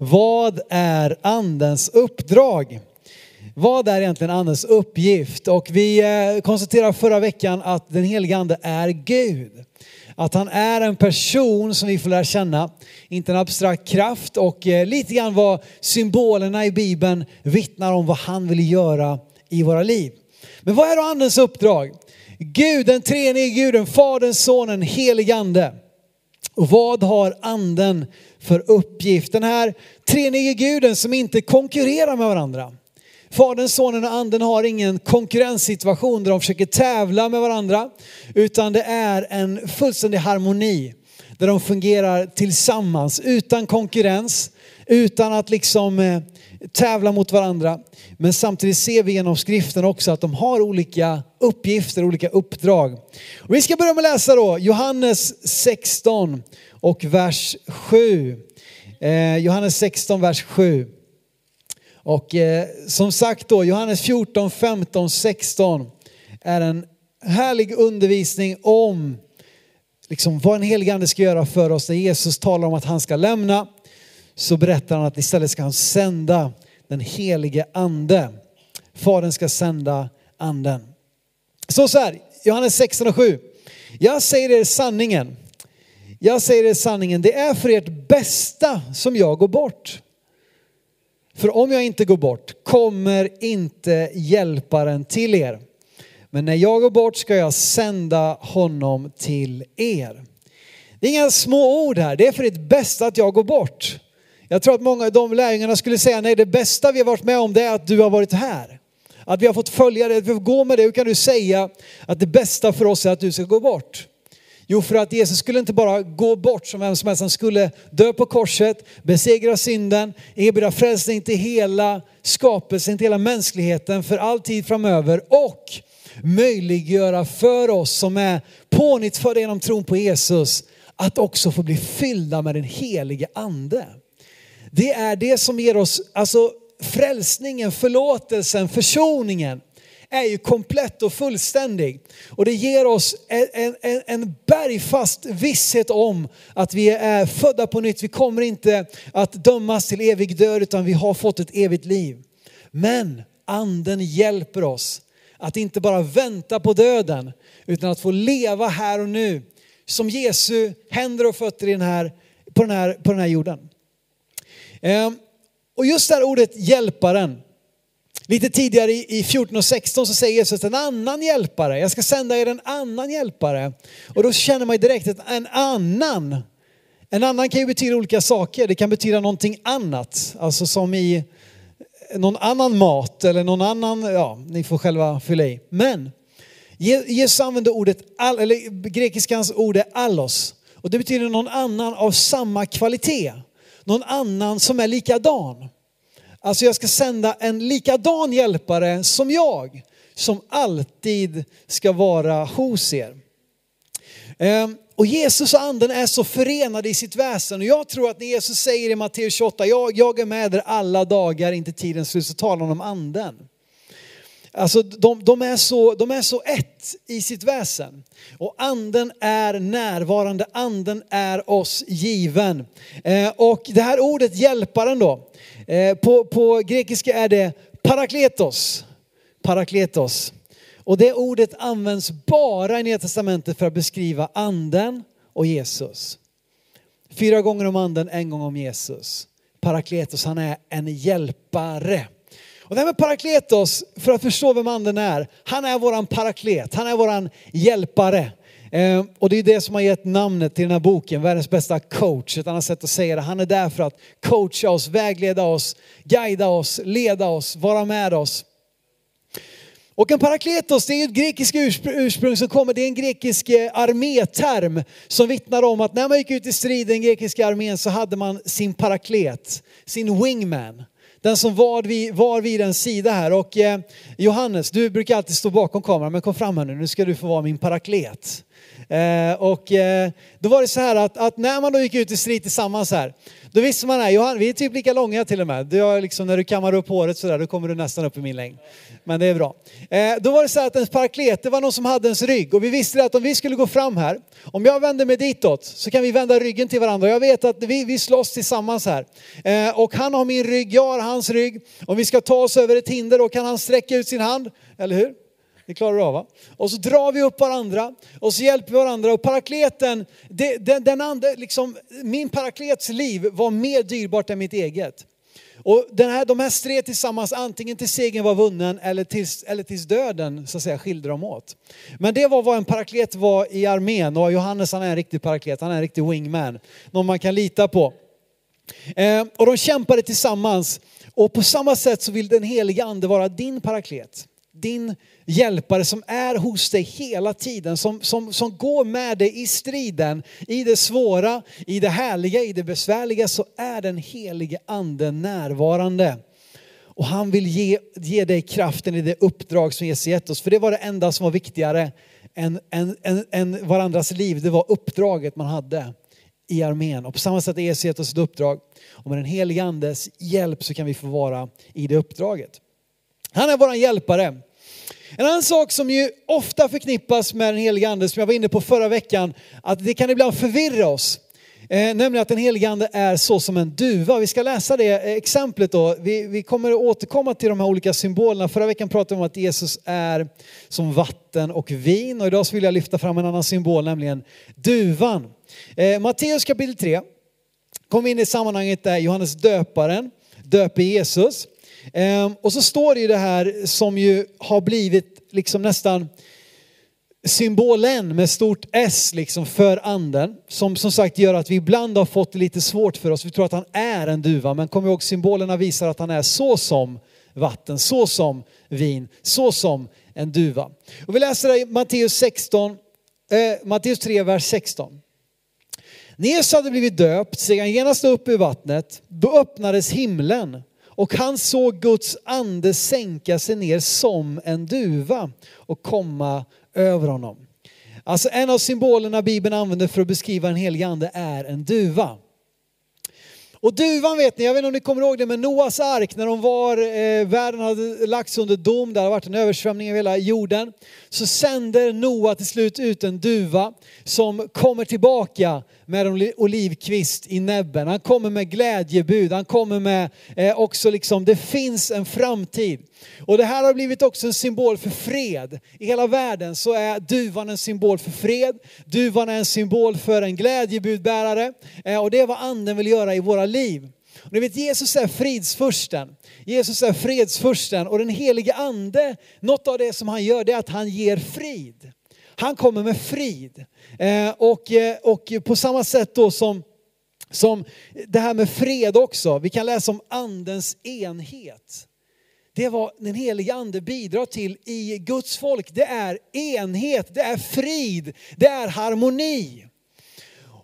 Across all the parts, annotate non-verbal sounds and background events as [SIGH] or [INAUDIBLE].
Vad är andens uppdrag? Vad är egentligen andens uppgift? Och vi eh, konstaterade förra veckan att den helige ande är Gud. Att han är en person som vi får lära känna, inte en abstrakt kraft och eh, lite grann vad symbolerna i Bibeln vittnar om vad han vill göra i våra liv. Men vad är då andens uppdrag? Gud, den treenige guden, Fadern, Sonen, helig ande. Och vad har anden för uppgift? Den här treenige guden som inte konkurrerar med varandra. Fadern, Sonen och Anden har ingen konkurrenssituation där de försöker tävla med varandra, utan det är en fullständig harmoni där de fungerar tillsammans utan konkurrens, utan att liksom eh, tävla mot varandra. Men samtidigt ser vi genom skriften också att de har olika uppgifter, olika uppdrag. Och vi ska börja med att läsa då Johannes 16 och vers 7. Eh, Johannes 16, vers 7. Och eh, som sagt då, Johannes 14, 15, 16 är en härlig undervisning om liksom, vad en helig ande ska göra för oss. När Jesus talar om att han ska lämna så berättar han att istället ska han sända den helige ande. Fadern ska sända anden. Så så här, Johannes 16 och 7. Jag säger er sanningen. Jag säger er sanningen, det är för ert bästa som jag går bort. För om jag inte går bort kommer inte hjälparen till er. Men när jag går bort ska jag sända honom till er. Det är inga små ord här, det är för ert bästa att jag går bort. Jag tror att många av de lärjungarna skulle säga, nej det bästa vi har varit med om det är att du har varit här. Att vi har fått följa dig, att vi får gå med dig. Hur kan du säga att det bästa för oss är att du ska gå bort? Jo, för att Jesus skulle inte bara gå bort som vem som helst, han skulle dö på korset, besegra synden, erbjuda frälsning till hela skapelsen, till hela mänskligheten för all tid framöver och möjliggöra för oss som är pånyttfödda genom tron på Jesus att också få bli fyllda med den helige ande. Det är det som ger oss alltså frälsningen, förlåtelsen, försoningen är ju komplett och fullständig. Och det ger oss en, en, en bergfast visshet om att vi är födda på nytt. Vi kommer inte att dömas till evig död utan vi har fått ett evigt liv. Men anden hjälper oss att inte bara vänta på döden utan att få leva här och nu som Jesu händer och fötter i den här, på, den här, på den här jorden. Ehm, och just det här ordet hjälparen, lite tidigare i 14 och 16 så säger Jesus en annan hjälpare, jag ska sända er en annan hjälpare. Och då känner man direkt att en annan, en annan kan ju betyda olika saker, det kan betyda någonting annat, alltså som i någon annan mat eller någon annan, ja ni får själva fylla i. Men Jesus använder ordet, eller grekiskans ord är allos och det betyder någon annan av samma kvalitet någon annan som är likadan. Alltså jag ska sända en likadan hjälpare som jag, som alltid ska vara hos er. Ehm, och Jesus och anden är så förenade i sitt väsen. Och jag tror att när Jesus säger i Matteus 28, jag, jag är med er alla dagar, inte tidens slut, så talar han om anden. Alltså de, de, är så, de är så ett i sitt väsen. Och anden är närvarande, anden är oss given. Eh, och det här ordet hjälparen då, Eh, på, på grekiska är det parakletos. Parakletos. Och det ordet används bara i Nya Testamentet för att beskriva anden och Jesus. Fyra gånger om anden, en gång om Jesus. Parakletos, han är en hjälpare. Och det här med parakletos, för att förstå vem anden är, han är våran paraklet, han är våran hjälpare. Eh, och det är det som har gett namnet till den här boken, Världens bästa coach, ett annat sätt att säga det. Han är där för att coacha oss, vägleda oss, guida oss, leda oss, vara med oss. Och en parakletos, det är ett grekiskt ursprung som kommer, det är en grekisk eh, arméterm som vittnar om att när man gick ut i strid i den grekiska armén så hade man sin paraklet, sin wingman den som var vid, var vid en sida här. Och eh, Johannes, du brukar alltid stå bakom kameran, men kom fram här nu, nu ska du få vara min paraklet. Eh, och eh, då var det så här att, att, när man då gick ut i strid tillsammans här, Då visste man, att Johan, vi är typ lika långa till och med. Du har liksom, när du kammar upp håret sådär, då kommer du nästan upp i min längd. Men det är bra. Eh, då var det så här att ens paraklet, det var någon som hade ens rygg. Och vi visste att om vi skulle gå fram här, om jag vänder mig ditåt så kan vi vända ryggen till varandra. Jag vet att vi, vi slåss tillsammans här. Eh, och han har min rygg, jag har hans rygg. Om vi ska ta oss över ett hinder då kan han sträcka ut sin hand, eller hur? Det klarar du av va? Och så drar vi upp varandra och så hjälper vi varandra. Och parakleten, det, den, den andra, liksom, min paraklets liv var mer dyrbart än mitt eget. Och den här, de här stred tillsammans antingen till segern var vunnen eller tills, eller tills döden så att säga skilde dem åt. Men det var vad en paraklet var i armén och Johannes han är en riktig paraklet, han är en riktig wingman. Någon man kan lita på. Eh, och de kämpade tillsammans och på samma sätt så vill den heliga ande vara din paraklet din hjälpare som är hos dig hela tiden, som, som, som går med dig i striden, i det svåra, i det härliga, i det besvärliga, så är den helige ande närvarande. Och han vill ge, ge dig kraften i det uppdrag som Jesus gett oss. För det var det enda som var viktigare än, än, än, än varandras liv. Det var uppdraget man hade i armén. Och på samma sätt har Jesus gett oss ett uppdrag. Och med den helige andes hjälp så kan vi få vara i det uppdraget. Han är vår hjälpare. En annan sak som ju ofta förknippas med den heliga ande, som jag var inne på förra veckan, att det kan ibland förvirra oss. Eh, nämligen att den helige ande är så som en duva. Vi ska läsa det exemplet då. Vi, vi kommer att återkomma till de här olika symbolerna. Förra veckan pratade vi om att Jesus är som vatten och vin. Och idag så vill jag lyfta fram en annan symbol, nämligen duvan. Eh, Matteus kapitel 3 kom in i sammanhanget där Johannes döparen döper Jesus. Ehm, och så står det ju det här som ju har blivit liksom nästan symbolen med stort S liksom för anden. Som som sagt gör att vi ibland har fått det lite svårt för oss. Vi tror att han är en duva, men kom ihåg symbolerna visar att han är så som vatten, så som vin, så som en duva. Och vi läser det i Matteus 16, eh, Matteus 3, vers 16. När Jesus hade blivit döpt steg han genast upp ur vattnet. Då öppnades himlen och han såg Guds ande sänka sig ner som en duva och komma över honom. Alltså en av symbolerna Bibeln använder för att beskriva en helig ande är en duva. Och duvan vet ni, jag vet inte om ni kommer ihåg det, men Noas ark när de var, eh, världen hade lagts under dom, det hade varit en översvämning över hela jorden. Så sänder Noa till slut ut en duva som kommer tillbaka med en olivkvist i näbben. Han kommer med glädjebud, han kommer med eh, också liksom, det finns en framtid. Och det här har blivit också en symbol för fred. I hela världen så är duvan en symbol för fred. Duvan är en symbol för en glädjebudbärare. Eh, och det är vad anden vill göra i våra liv. Och ni vet Jesus är fridsfursten. Jesus är fredsfursten och den helige ande, något av det som han gör det är att han ger frid. Han kommer med frid. Eh, och, eh, och på samma sätt då som, som det här med fred också. Vi kan läsa om andens enhet. Det är vad den helige ande bidrar till i Guds folk. Det är enhet, det är frid, det är harmoni.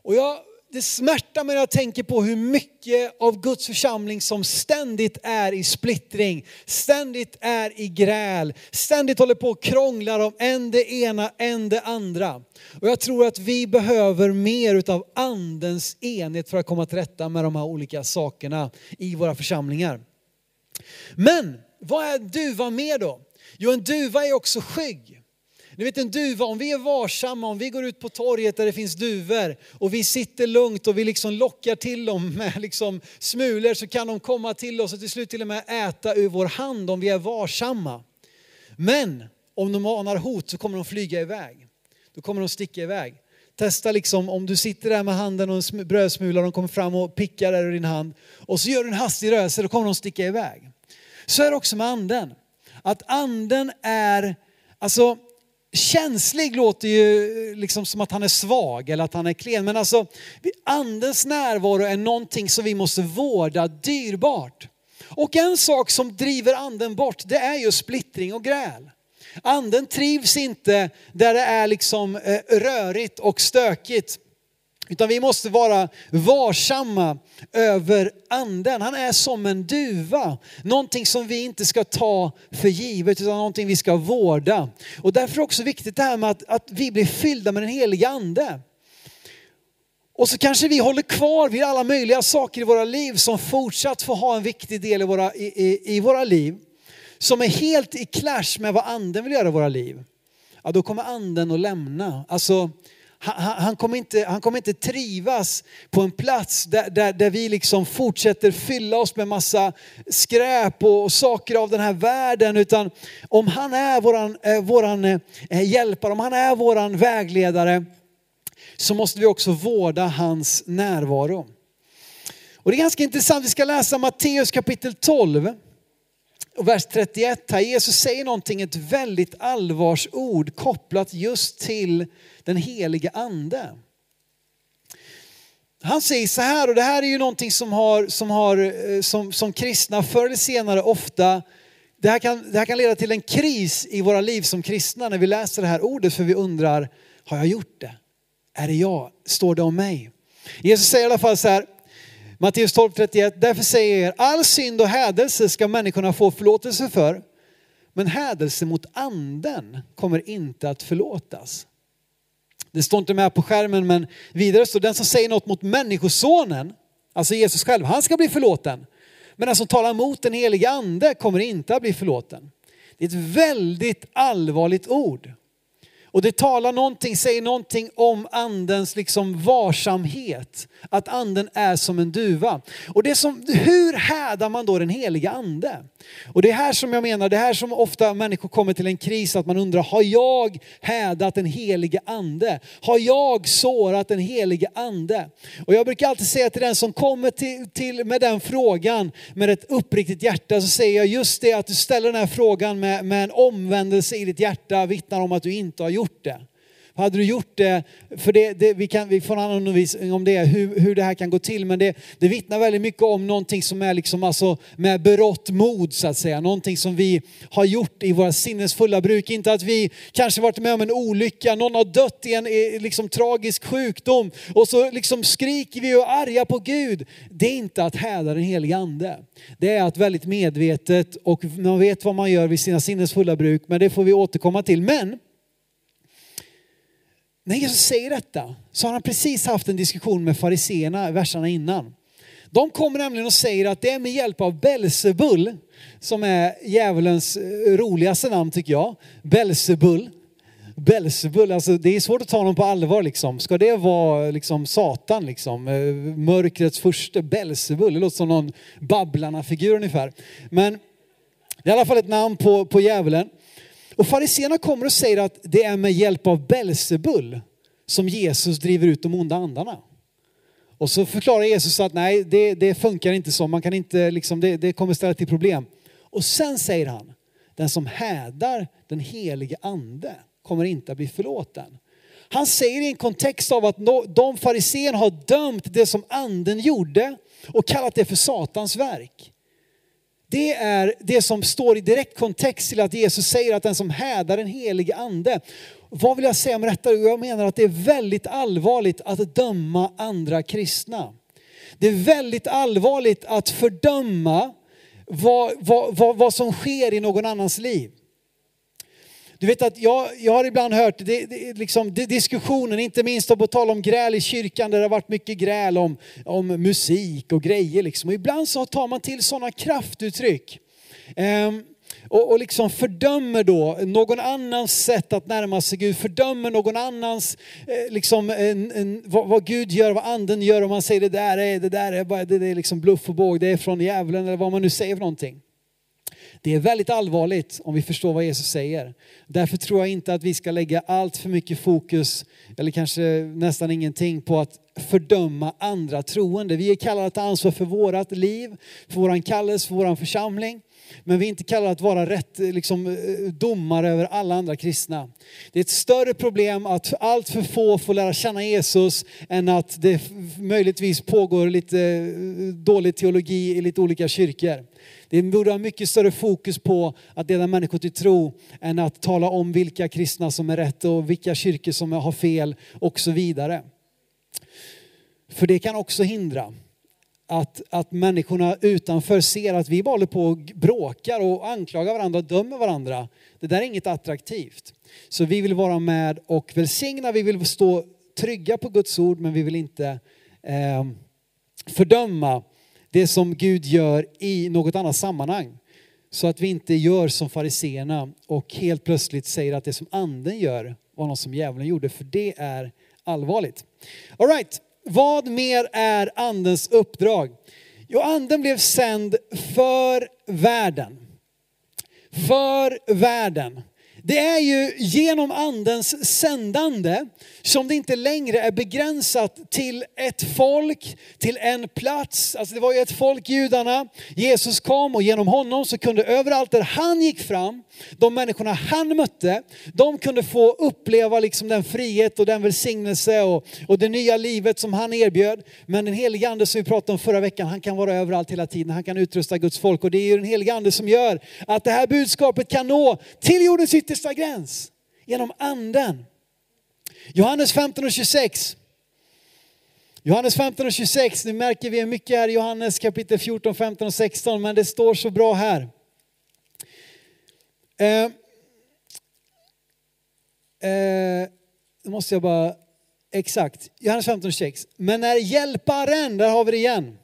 Och jag det smärtar mig när jag tänker på hur mycket av Guds församling som ständigt är i splittring, ständigt är i gräl, ständigt håller på och krånglar om en det ena, en det andra. Och jag tror att vi behöver mer utav andens enhet för att komma till rätta med de här olika sakerna i våra församlingar. Men vad är duva mer då? Jo, en duva är också skygg. Ni vet en duva, om vi är varsamma, om vi går ut på torget där det finns duvor och vi sitter lugnt och vi liksom lockar till dem med liksom smulor så kan de komma till oss och till slut till och med äta ur vår hand om vi är varsamma. Men om de anar hot så kommer de flyga iväg. Då kommer de sticka iväg. Testa liksom om du sitter där med handen och en brödsmula och de kommer fram och pickar där ur din hand och så gör du en hastig rörelse, då kommer de sticka iväg. Så är det också med anden. Att anden är, alltså Känslig låter ju eh, liksom som att han är svag eller att han är klen. Men alltså andens närvaro är någonting som vi måste vårda dyrbart. Och en sak som driver anden bort det är ju splittring och gräl. Anden trivs inte där det är liksom eh, rörigt och stökigt. Utan vi måste vara varsamma över anden. Han är som en duva. Någonting som vi inte ska ta för givet utan någonting vi ska vårda. Och därför är det också viktigt det här med att, att vi blir fyllda med den heliga ande. Och så kanske vi håller kvar vid alla möjliga saker i våra liv som fortsatt får ha en viktig del i våra, i, i, i våra liv. Som är helt i clash med vad anden vill göra i våra liv. Ja, då kommer anden att lämna. Alltså, han, han, kommer inte, han kommer inte trivas på en plats där, där, där vi liksom fortsätter fylla oss med massa skräp och saker av den här världen. Utan om han är våran, eh, våran eh, hjälpare, om han är våran vägledare, så måste vi också vårda hans närvaro. Och det är ganska intressant, vi ska läsa Matteus kapitel 12 och vers 31 här. Jesus säger någonting, ett väldigt allvarsord kopplat just till den helige ande. Han säger så här, och det här är ju någonting som, har, som, har, eh, som, som kristna förr eller senare ofta, det här, kan, det här kan leda till en kris i våra liv som kristna när vi läser det här ordet för vi undrar, har jag gjort det? Är det jag? Står det om mig? Jesus säger i alla fall så här, Matteus 12.31, därför säger jag er, all synd och hädelse ska människorna få förlåtelse för, men hädelse mot anden kommer inte att förlåtas. Det står inte med på skärmen men vidare står den som säger något mot människosonen, alltså Jesus själv, han ska bli förlåten. Men den som talar mot den helige ande kommer inte att bli förlåten. Det är ett väldigt allvarligt ord. Och det talar någonting, säger någonting om andens liksom varsamhet. Att anden är som en duva. Och det som, hur hädar man då den heliga ande? Och det är här som jag menar, det är här som ofta människor kommer till en kris, att man undrar, har jag hädat den helige ande? Har jag sårat den helige ande? Och jag brukar alltid säga till den som kommer till, till med den frågan med ett uppriktigt hjärta, så säger jag just det att du ställer den här frågan med, med en omvändelse i ditt hjärta vittnar om att du inte har gjort det. Hade du gjort det, för det, det, vi, kan, vi får en annan undervisning om det, hur, hur det här kan gå till, men det, det vittnar väldigt mycket om någonting som är liksom alltså med berått mod så att säga. Någonting som vi har gjort i våra sinnesfulla bruk. Inte att vi kanske varit med om en olycka, någon har dött i en liksom, tragisk sjukdom och så liksom skriker vi och är arga på Gud. Det är inte att häda den helige ande. Det är att väldigt medvetet och man vet vad man gör vid sina sinnesfulla bruk, men det får vi återkomma till. Men när Jesus säger detta så har han precis haft en diskussion med fariseerna verserna innan. De kommer nämligen och säger att det är med hjälp av Belsebul som är djävulens eh, roligaste namn tycker jag. Belsebul. Belsebul, alltså det är svårt att ta honom på allvar liksom. Ska det vara liksom Satan liksom? Eh, mörkrets första Belsebul. det låter som någon Babblarna-figur ungefär. Men det är i alla fall ett namn på, på djävulen. Och fariséerna kommer och säger att det är med hjälp av Belzebul som Jesus driver ut de onda andarna. Och så förklarar Jesus att nej, det, det funkar inte så, man kan inte, liksom, det, det kommer ställa till problem. Och sen säger han, den som hädar den helige ande kommer inte att bli förlåten. Han säger i en kontext av att de fariséerna har dömt det som anden gjorde och kallat det för Satans verk. Det är det som står i direkt kontext till att Jesus säger att den som hädar den helige ande. Vad vill jag säga med detta? Jag menar att det är väldigt allvarligt att döma andra kristna. Det är väldigt allvarligt att fördöma vad, vad, vad, vad som sker i någon annans liv. Du vet att jag, jag har ibland hört det, det, liksom, det, diskussionen, inte minst på tal om gräl i kyrkan där det har varit mycket gräl om, om musik och grejer. Liksom. Och ibland så tar man till sådana kraftuttryck. Um, och, och liksom fördömer då någon annans sätt att närma sig Gud, fördömer någon annans, eh, liksom, en, en, vad, vad, Gud gör, vad anden gör. Om man säger det där är, det där är, bara, det, det är liksom bluff och båg, det är från djävulen eller vad man nu säger för någonting. Det är väldigt allvarligt om vi förstår vad Jesus säger. Därför tror jag inte att vi ska lägga allt för mycket fokus, eller kanske nästan ingenting, på att fördöma andra troende. Vi är kallade att ta ansvar för vårat liv, för våran kallelse, för våran församling. Men vi är inte kallade att vara rätt liksom, domare över alla andra kristna. Det är ett större problem att allt för få får lära känna Jesus än att det möjligtvis pågår lite eh, dålig teologi i lite olika kyrkor. Det borde ha mycket större fokus på att leda människor till tro än att tala om vilka kristna som är rätt och vilka kyrkor som har fel och så vidare. För det kan också hindra att, att människorna utanför ser att vi bara håller på och bråkar och anklagar varandra och dömer varandra. Det där är inget attraktivt. Så vi vill vara med och välsigna, vi vill stå trygga på Guds ord men vi vill inte eh, fördöma det som Gud gör i något annat sammanhang. Så att vi inte gör som fariseerna och helt plötsligt säger att det som anden gör var något som djävulen gjorde, för det är allvarligt. All right. Vad mer är andens uppdrag? Jo, anden blev sänd för världen. För världen. Det är ju genom andens sändande som det inte längre är begränsat till ett folk, till en plats. Alltså det var ju ett folk, judarna. Jesus kom och genom honom så kunde överallt där han gick fram, de människorna han mötte, de kunde få uppleva liksom den frihet och den välsignelse och, och det nya livet som han erbjöd. Men den helige ande som vi pratade om förra veckan, han kan vara överallt hela tiden. Han kan utrusta Guds folk och det är ju den helige ande som gör att det här budskapet kan nå till jordens yttersta gräns genom anden. Johannes 15 och 26. Johannes 15 och 26, nu märker vi mycket här i Johannes kapitel 14, 15 och 16, men det står så bra här. Eh, eh, måste jag bara, exakt, Johannes 15 och 26. Men när hjälparen, där har vi det igen,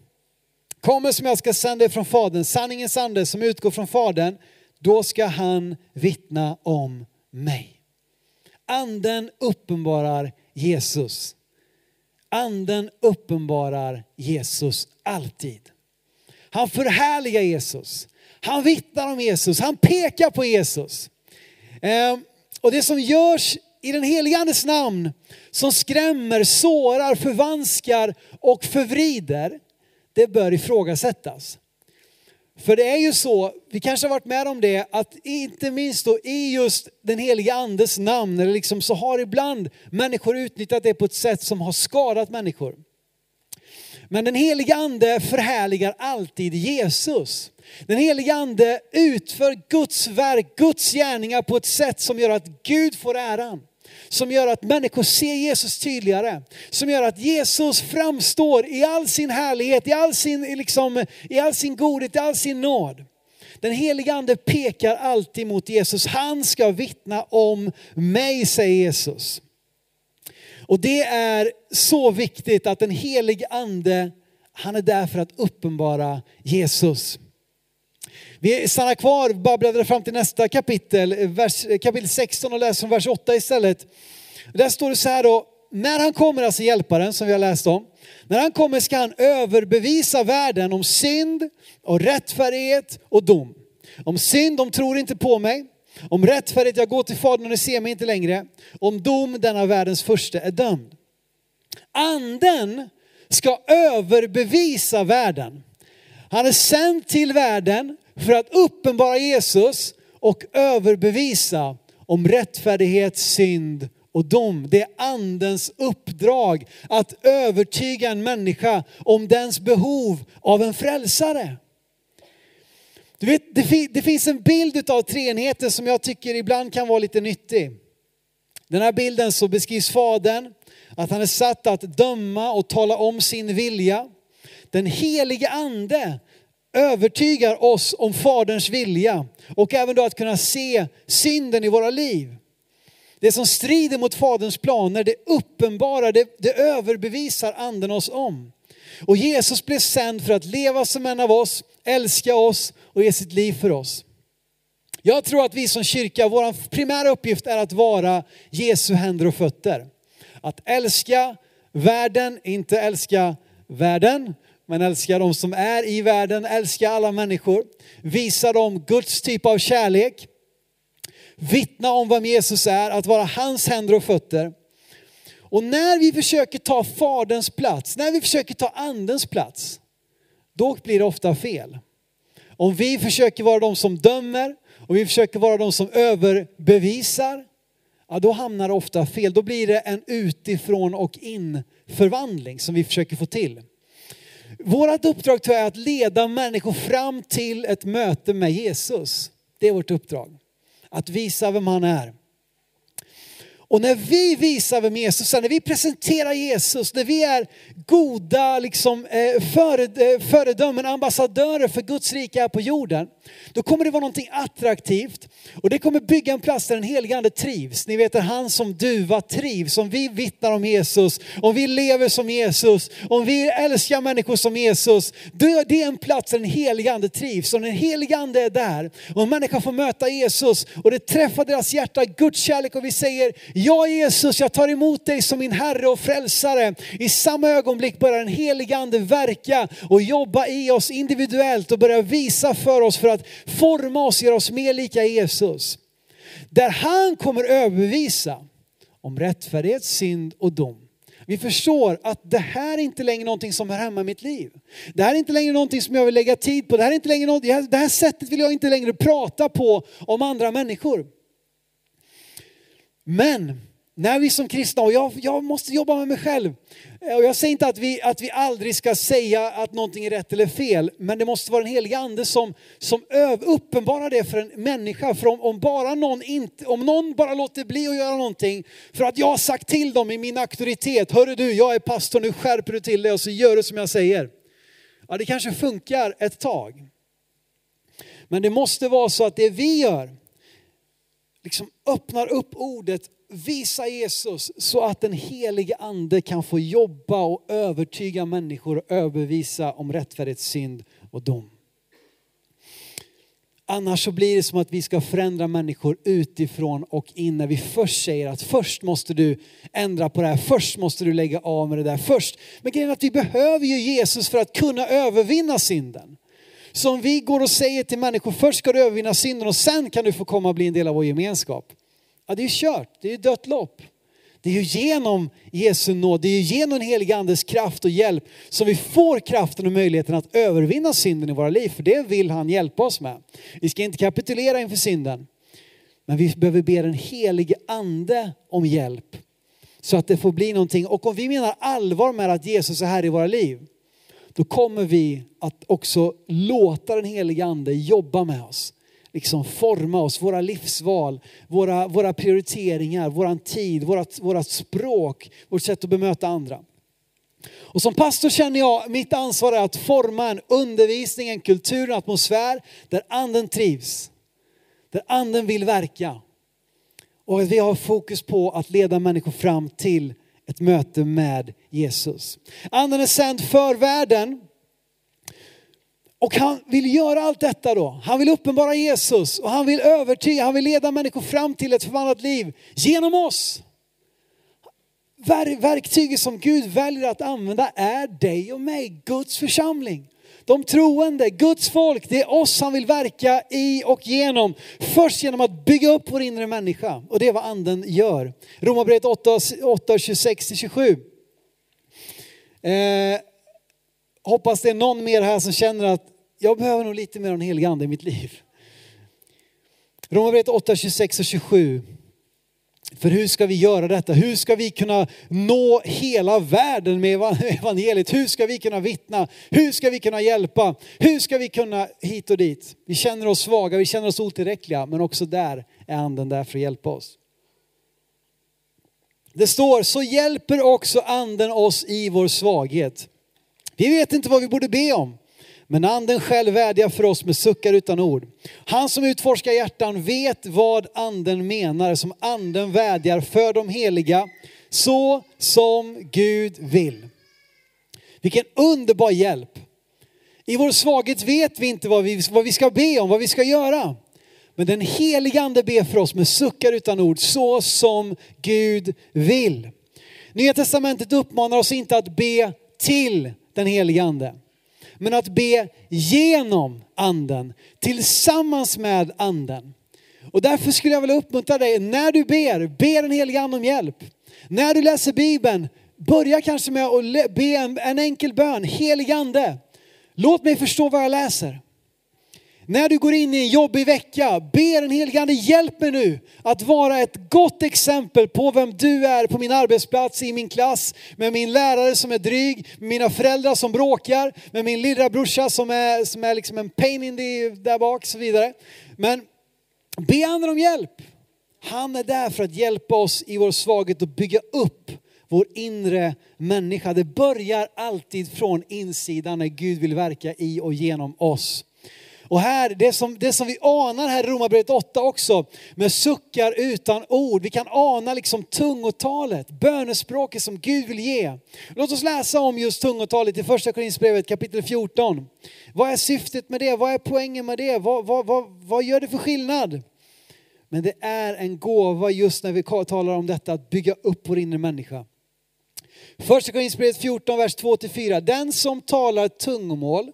kommer som jag ska sända er från Fadern, sanningens ande som utgår från Fadern, då ska han vittna om mig. Anden uppenbarar Jesus. Anden uppenbarar Jesus alltid. Han förhärligar Jesus. Han vittnar om Jesus. Han pekar på Jesus. Ehm, och det som görs i den helige Andes namn som skrämmer, sårar, förvanskar och förvrider, det bör ifrågasättas. För det är ju så, vi kanske har varit med om det, att inte minst då i just den heliga andes namn, eller liksom så har ibland människor utnyttjat det på ett sätt som har skadat människor. Men den heliga ande förhärligar alltid Jesus. Den heliga ande utför Guds verk, Guds gärningar på ett sätt som gör att Gud får äran som gör att människor ser Jesus tydligare. Som gör att Jesus framstår i all sin härlighet, i all sin, liksom, i all sin godhet, i all sin nåd. Den heliga ande pekar alltid mot Jesus. Han ska vittna om mig, säger Jesus. Och det är så viktigt att den helige ande, han är där för att uppenbara Jesus. Vi stannar kvar, bara bläddrar fram till nästa kapitel, vers, kapitel 16 och läser från vers 8 istället. Där står det så här då, när han kommer, alltså hjälparen som vi har läst om, när han kommer ska han överbevisa världen om synd och rättfärdighet och dom. Om synd, de tror inte på mig. Om rättfärdighet, jag går till Fadern och ni ser mig inte längre. Om dom, denna världens första är dömd. Anden ska överbevisa världen. Han är sänd till världen för att uppenbara Jesus och överbevisa om rättfärdighet, synd och dom. Det är andens uppdrag att övertyga en människa om dens behov av en frälsare. Du vet, det, finns en bild av treenigheten som jag tycker ibland kan vara lite nyttig. Den här bilden så beskrivs Fadern, att han är satt att döma och tala om sin vilja. Den helige ande övertygar oss om Faderns vilja och även då att kunna se synden i våra liv. Det som strider mot Faderns planer, det uppenbara, det, det överbevisar anden oss om. Och Jesus blev sänd för att leva som en av oss, älska oss och ge sitt liv för oss. Jag tror att vi som kyrka, vår primära uppgift är att vara Jesu händer och fötter. Att älska världen, inte älska världen, men älska de som är i världen, älska alla människor. Visa dem Guds typ av kärlek. Vittna om vem Jesus är, att vara hans händer och fötter. Och när vi försöker ta Faderns plats, när vi försöker ta Andens plats, då blir det ofta fel. Om vi försöker vara de som dömer och vi försöker vara de som överbevisar, ja, då hamnar det ofta fel. Då blir det en utifrån och in förvandling som vi försöker få till. Vårt uppdrag tror jag är att leda människor fram till ett möte med Jesus. Det är vårt uppdrag. Att visa vem han är. Och när vi visar vem Jesus är, när vi presenterar Jesus, när vi är goda liksom, eh, eh, föredömen, ambassadörer för Guds rike här på jorden, då kommer det vara någonting attraktivt och det kommer bygga en plats där den helige Ande trivs. Ni vet att han som duva trivs, om vi vittnar om Jesus, om vi lever som Jesus, om vi älskar människor som Jesus, då är det en plats där den helige Ande trivs. Och när den helige Ande är där och en människa får möta Jesus och det träffar deras hjärta, Guds kärlek och vi säger Ja Jesus, jag tar emot dig som min Herre och Frälsare. I samma ögonblick börjar den helige Ande verka och jobba i oss individuellt och börja visa för oss för att forma oss, göra oss mer lika Jesus. Där han kommer överbevisa om rättfärdighet, synd och dom. Vi förstår att det här är inte längre någonting som hör hemma i mitt liv. Det här är inte längre någonting som jag vill lägga tid på. Det här, är inte längre något, det här sättet vill jag inte längre prata på om andra människor. Men när vi som kristna, och jag, jag, måste jobba med mig själv, eh, och jag säger inte att vi, att vi aldrig ska säga att någonting är rätt eller fel, men det måste vara den helige ande som, som öv, uppenbarar det för en människa. För om, om, bara någon inte, om någon bara låter bli att göra någonting för att jag har sagt till dem i min auktoritet, hörru du, jag är pastor, nu skärper du till dig och så gör du som jag säger. Ja, det kanske funkar ett tag. Men det måste vara så att det vi gör, liksom öppnar upp ordet, visar Jesus så att den helige ande kan få jobba och övertyga människor och överbevisa om rättfärdighet, synd och dom. Annars så blir det som att vi ska förändra människor utifrån och in när vi först säger att först måste du ändra på det här, först måste du lägga av med det där, först. Men grejen är att vi behöver ju Jesus för att kunna övervinna synden. Så om vi går och säger till människor, först ska du övervinna synden och sen kan du få komma och bli en del av vår gemenskap. Ja, det är kört, det är dött lopp. Det är ju genom Jesu nåd, det är ju genom den helige Andes kraft och hjälp som vi får kraften och möjligheten att övervinna synden i våra liv. För det vill han hjälpa oss med. Vi ska inte kapitulera inför synden. Men vi behöver be den helige Ande om hjälp. Så att det får bli någonting. Och om vi menar allvar med att Jesus är här i våra liv då kommer vi att också låta den heliga ande jobba med oss. Liksom forma oss, våra livsval, våra, våra prioriteringar, våran tid, vårat, vårat språk, vårt sätt att bemöta andra. Och som pastor känner jag mitt ansvar är att forma en undervisning, en kultur, en atmosfär där anden trivs. Där anden vill verka. Och att vi har fokus på att leda människor fram till ett möte med Jesus. Anden är sänd för världen. Och han vill göra allt detta då. Han vill uppenbara Jesus och han vill övertyga, han vill leda människor fram till ett förvandlat liv genom oss. Verktyget som Gud väljer att använda är dig och mig, Guds församling de troende, Guds folk, det är oss han vill verka i och genom. Först genom att bygga upp vår inre människa och det är vad anden gör. Romarbrevet 8, 8 26-27. Eh, hoppas det är någon mer här som känner att jag behöver nog lite mer av den helige ande i mitt liv. Romarbrevet 8, 26 och 27. För hur ska vi göra detta? Hur ska vi kunna nå hela världen [LAUGHS] med evangeliet? Hur ska vi kunna vittna? Hur ska vi kunna hjälpa? Hur ska vi kunna hit och dit? Vi känner oss svaga, vi känner oss otillräckliga, men också där är anden där för att hjälpa oss. Det står, så hjälper också anden oss i vår svaghet. Vi vet inte vad vi borde be om. Men anden själv vädjar för oss med suckar utan ord. Han som utforskar hjärtan vet vad anden menar, som anden vädjar för de heliga, så som Gud vill. Vilken underbar hjälp. I vår svaghet vet vi inte vad vi, vad vi ska be om, vad vi ska göra. Men den heliga ande ber för oss med suckar utan ord, så som Gud vill. Nya testamentet uppmanar oss inte att be till den heliga ande men att be genom anden, tillsammans med anden. Och därför skulle jag vilja uppmuntra dig, när du ber, be den helige ande om hjälp. När du läser Bibeln, börja kanske med att be en, en enkel bön, helig ande. Låt mig förstå vad jag läser. När du går in i en jobbig vecka, be den helige Ande, hjälp mig nu att vara ett gott exempel på vem du är på min arbetsplats, i min klass, med min lärare som är dryg, med mina föräldrar som bråkar, med min lillbrorsa som är, som är liksom en pain in the där bak och så vidare. Men be andra om hjälp. Han är där för att hjälpa oss i vår svaghet och bygga upp vår inre människa. Det börjar alltid från insidan när Gud vill verka i och genom oss. Och här, det som, det som vi anar här i Romarbrevet 8 också, med suckar utan ord. Vi kan ana liksom tungotalet, bönespråket som Gud vill ge. Låt oss läsa om just tungotalet i första Korinthierbrevet kapitel 14. Vad är syftet med det? Vad är poängen med det? Vad, vad, vad, vad gör det för skillnad? Men det är en gåva just när vi talar om detta, att bygga upp vår inre människa. Första Korinthierbrevet 14, vers 2-4. Den som talar tungomål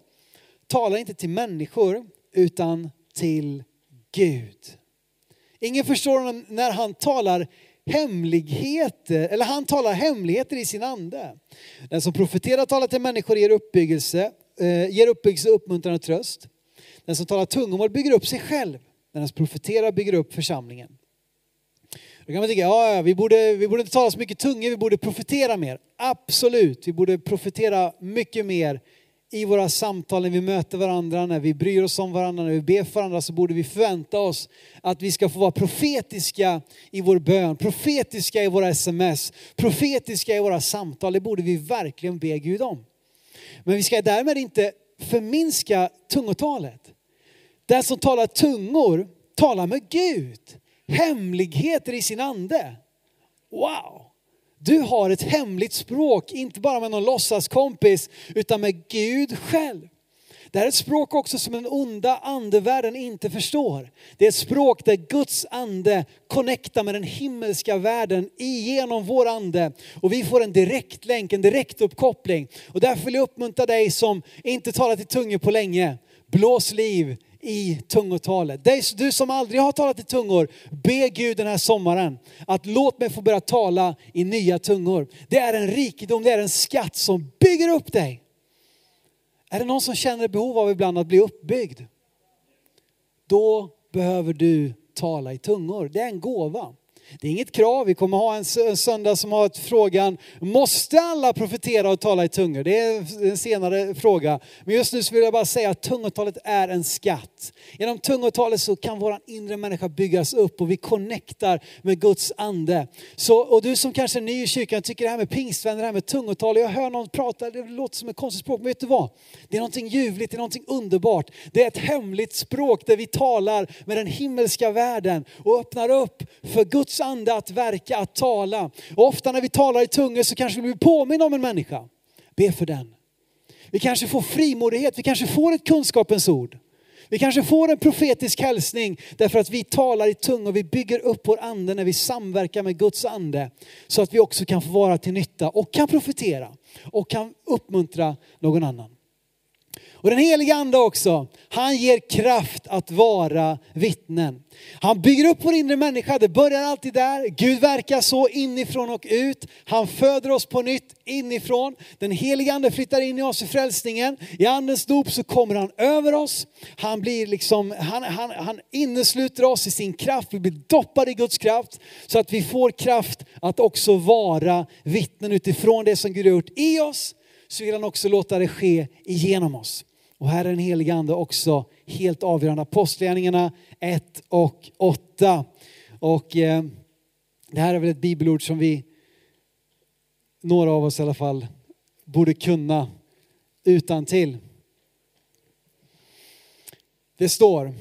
talar inte till människor utan till Gud. Ingen förstår honom när han talar hemligheter, eller han talar hemligheter i sin ande. Den som profeterar talar till människor ger uppbyggelse, eh, ger uppbyggelse, uppmuntran och tröst. Den som talar tungomål bygger upp sig själv. Den som profeterar bygger upp församlingen. Då kan man tycka, ja, vi borde, vi borde inte tala så mycket tungor, vi borde profetera mer. Absolut, vi borde profetera mycket mer i våra samtal när vi möter varandra, när vi bryr oss om varandra, när vi ber för varandra så borde vi förvänta oss att vi ska få vara profetiska i vår bön, profetiska i våra sms, profetiska i våra samtal. Det borde vi verkligen be Gud om. Men vi ska därmed inte förminska tungotalet. Den som talar tungor talar med Gud. Hemligheter i sin ande. Wow! Du har ett hemligt språk, inte bara med någon låtsaskompis, utan med Gud själv. Det här är ett språk också som den onda andevärlden inte förstår. Det är ett språk där Guds ande connectar med den himmelska världen igenom vår ande. Och vi får en direkt länk, en direkt uppkoppling. Och därför vill jag uppmuntra dig som inte talat i tungor på länge. Blås liv i tungotalet. Du som aldrig har talat i tungor, be Gud den här sommaren att låt mig få börja tala i nya tungor. Det är en rikedom, det är en skatt som bygger upp dig. Är det någon som känner behov av ibland att bli uppbyggd? Då behöver du tala i tungor. Det är en gåva. Det är inget krav. Vi kommer ha en söndag som har frågan, måste alla profetera och tala i tungor? Det är en senare fråga. Men just nu så vill jag bara säga att tungotalet är en skatt. Genom tungotalet så kan vår inre människa byggas upp och vi connectar med Guds ande. Så, och du som kanske är ny i kyrkan tycker det här med pingstvänner, det här med tungotal, jag hör någon prata, det låter som ett konstigt språk, men vet du vad? Det är någonting ljuvligt, det är någonting underbart. Det är ett hemligt språk där vi talar med den himmelska världen och öppnar upp för Guds ande att verka, att tala. Och ofta när vi talar i tungor så kanske vi blir påminna om en människa. Be för den. Vi kanske får frimodighet, vi kanske får ett kunskapens ord. Vi kanske får en profetisk hälsning därför att vi talar i tungor, vi bygger upp vår ande när vi samverkar med Guds ande. Så att vi också kan få vara till nytta och kan profetera och kan uppmuntra någon annan. Och den heliga ande också, han ger kraft att vara vittnen. Han bygger upp vår inre människa, det börjar alltid där. Gud verkar så inifrån och ut. Han föder oss på nytt inifrån. Den heliga ande flyttar in i oss i frälsningen. I andens dop så kommer han över oss. Han blir liksom, han, han, han innesluter oss i sin kraft. Vi blir doppade i Guds kraft så att vi får kraft att också vara vittnen utifrån det som Gud har gjort i oss så vill han också låta det ske igenom oss. Och här är den helige ande också helt avgörande. Apostlagärningarna 1 och 8. Och eh, det här är väl ett bibelord som vi, några av oss i alla fall, borde kunna utan till. Det står,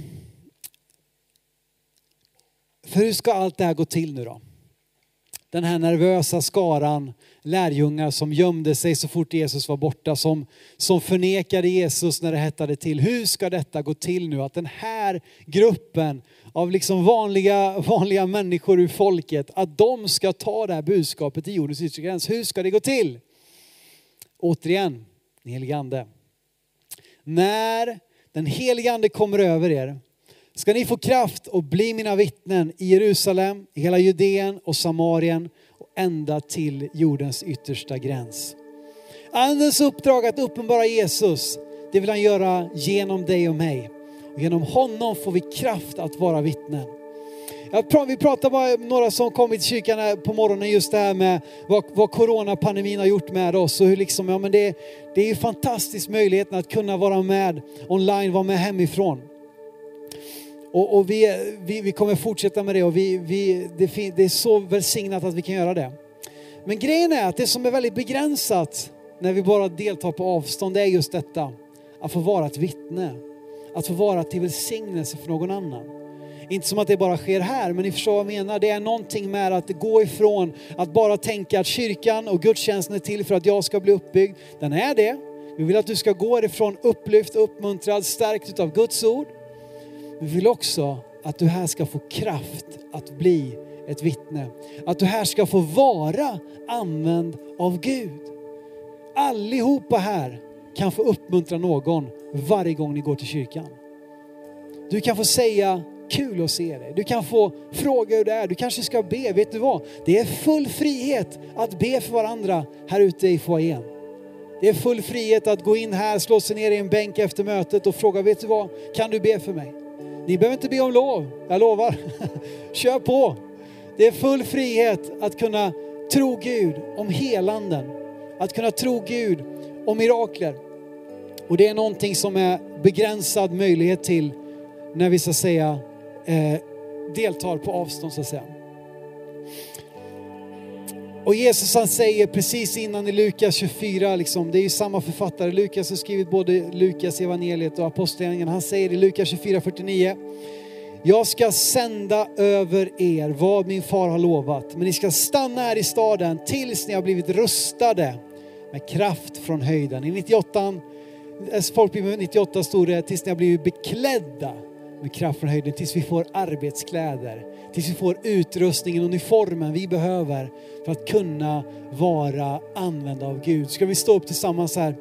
för hur ska allt det här gå till nu då? Den här nervösa skaran lärjungar som gömde sig så fort Jesus var borta, som, som förnekade Jesus när det hettade till. Hur ska detta gå till nu? Att den här gruppen av liksom vanliga, vanliga människor ur folket, att de ska ta det här budskapet till jordens yttre gräns. Hur ska det gå till? Återigen, den helige Ande. När den helige Ande kommer över er ska ni få kraft att bli mina vittnen i Jerusalem, i hela Judeen och Samarien och ända till jordens yttersta gräns. Andens uppdrag att uppenbara Jesus, det vill han göra genom dig och mig. Och genom honom får vi kraft att vara vittnen. Vi pratar bara några som kommit till kyrkan på morgonen just det här med vad, vad coronapandemin har gjort med oss och hur liksom, ja men det, det är ju fantastiskt möjligheten att kunna vara med online, vara med hemifrån. Och, och vi, vi, vi kommer fortsätta med det och vi, vi, det, fin, det är så välsignat att vi kan göra det. Men grejen är att det som är väldigt begränsat när vi bara deltar på avstånd det är just detta. Att få vara ett vittne. Att få vara till välsignelse för någon annan. Inte som att det bara sker här, men ni förstår vad jag menar. Det är någonting med att gå ifrån att bara tänka att kyrkan och gudstjänsten är till för att jag ska bli uppbyggd. Den är det. Vi vill att du ska gå ifrån upplyft, uppmuntrad, stärkt av Guds ord. Vi vill också att du här ska få kraft att bli ett vittne. Att du här ska få vara använd av Gud. Allihopa här kan få uppmuntra någon varje gång ni går till kyrkan. Du kan få säga kul att se dig. Du kan få fråga hur det är. Du kanske ska be. Vet du vad? Det är full frihet att be för varandra här ute i foajén. Det är full frihet att gå in här, slå sig ner i en bänk efter mötet och fråga, vet du vad? Kan du be för mig? Ni behöver inte be om lov, jag lovar. [LAUGHS] Kör på. Det är full frihet att kunna tro Gud om helanden. Att kunna tro Gud om mirakler. Och det är någonting som är begränsad möjlighet till när vi så att säga eh, deltar på avstånd så att säga. Och Jesus han säger precis innan i Lukas 24, liksom, det är ju samma författare, Lukas har skrivit både Lukas evangeliet och apostlagärningarna. Han säger i Lukas 24.49, jag ska sända över er vad min far har lovat, men ni ska stanna här i staden tills ni har blivit rustade med kraft från höjden. I 98, eh, folkbibeln 98 stod det tills ni har blivit beklädda med kraft från höjden, tills vi får arbetskläder, tills vi får utrustningen, uniformen vi behöver för att kunna vara använda av Gud. Ska vi stå upp tillsammans här?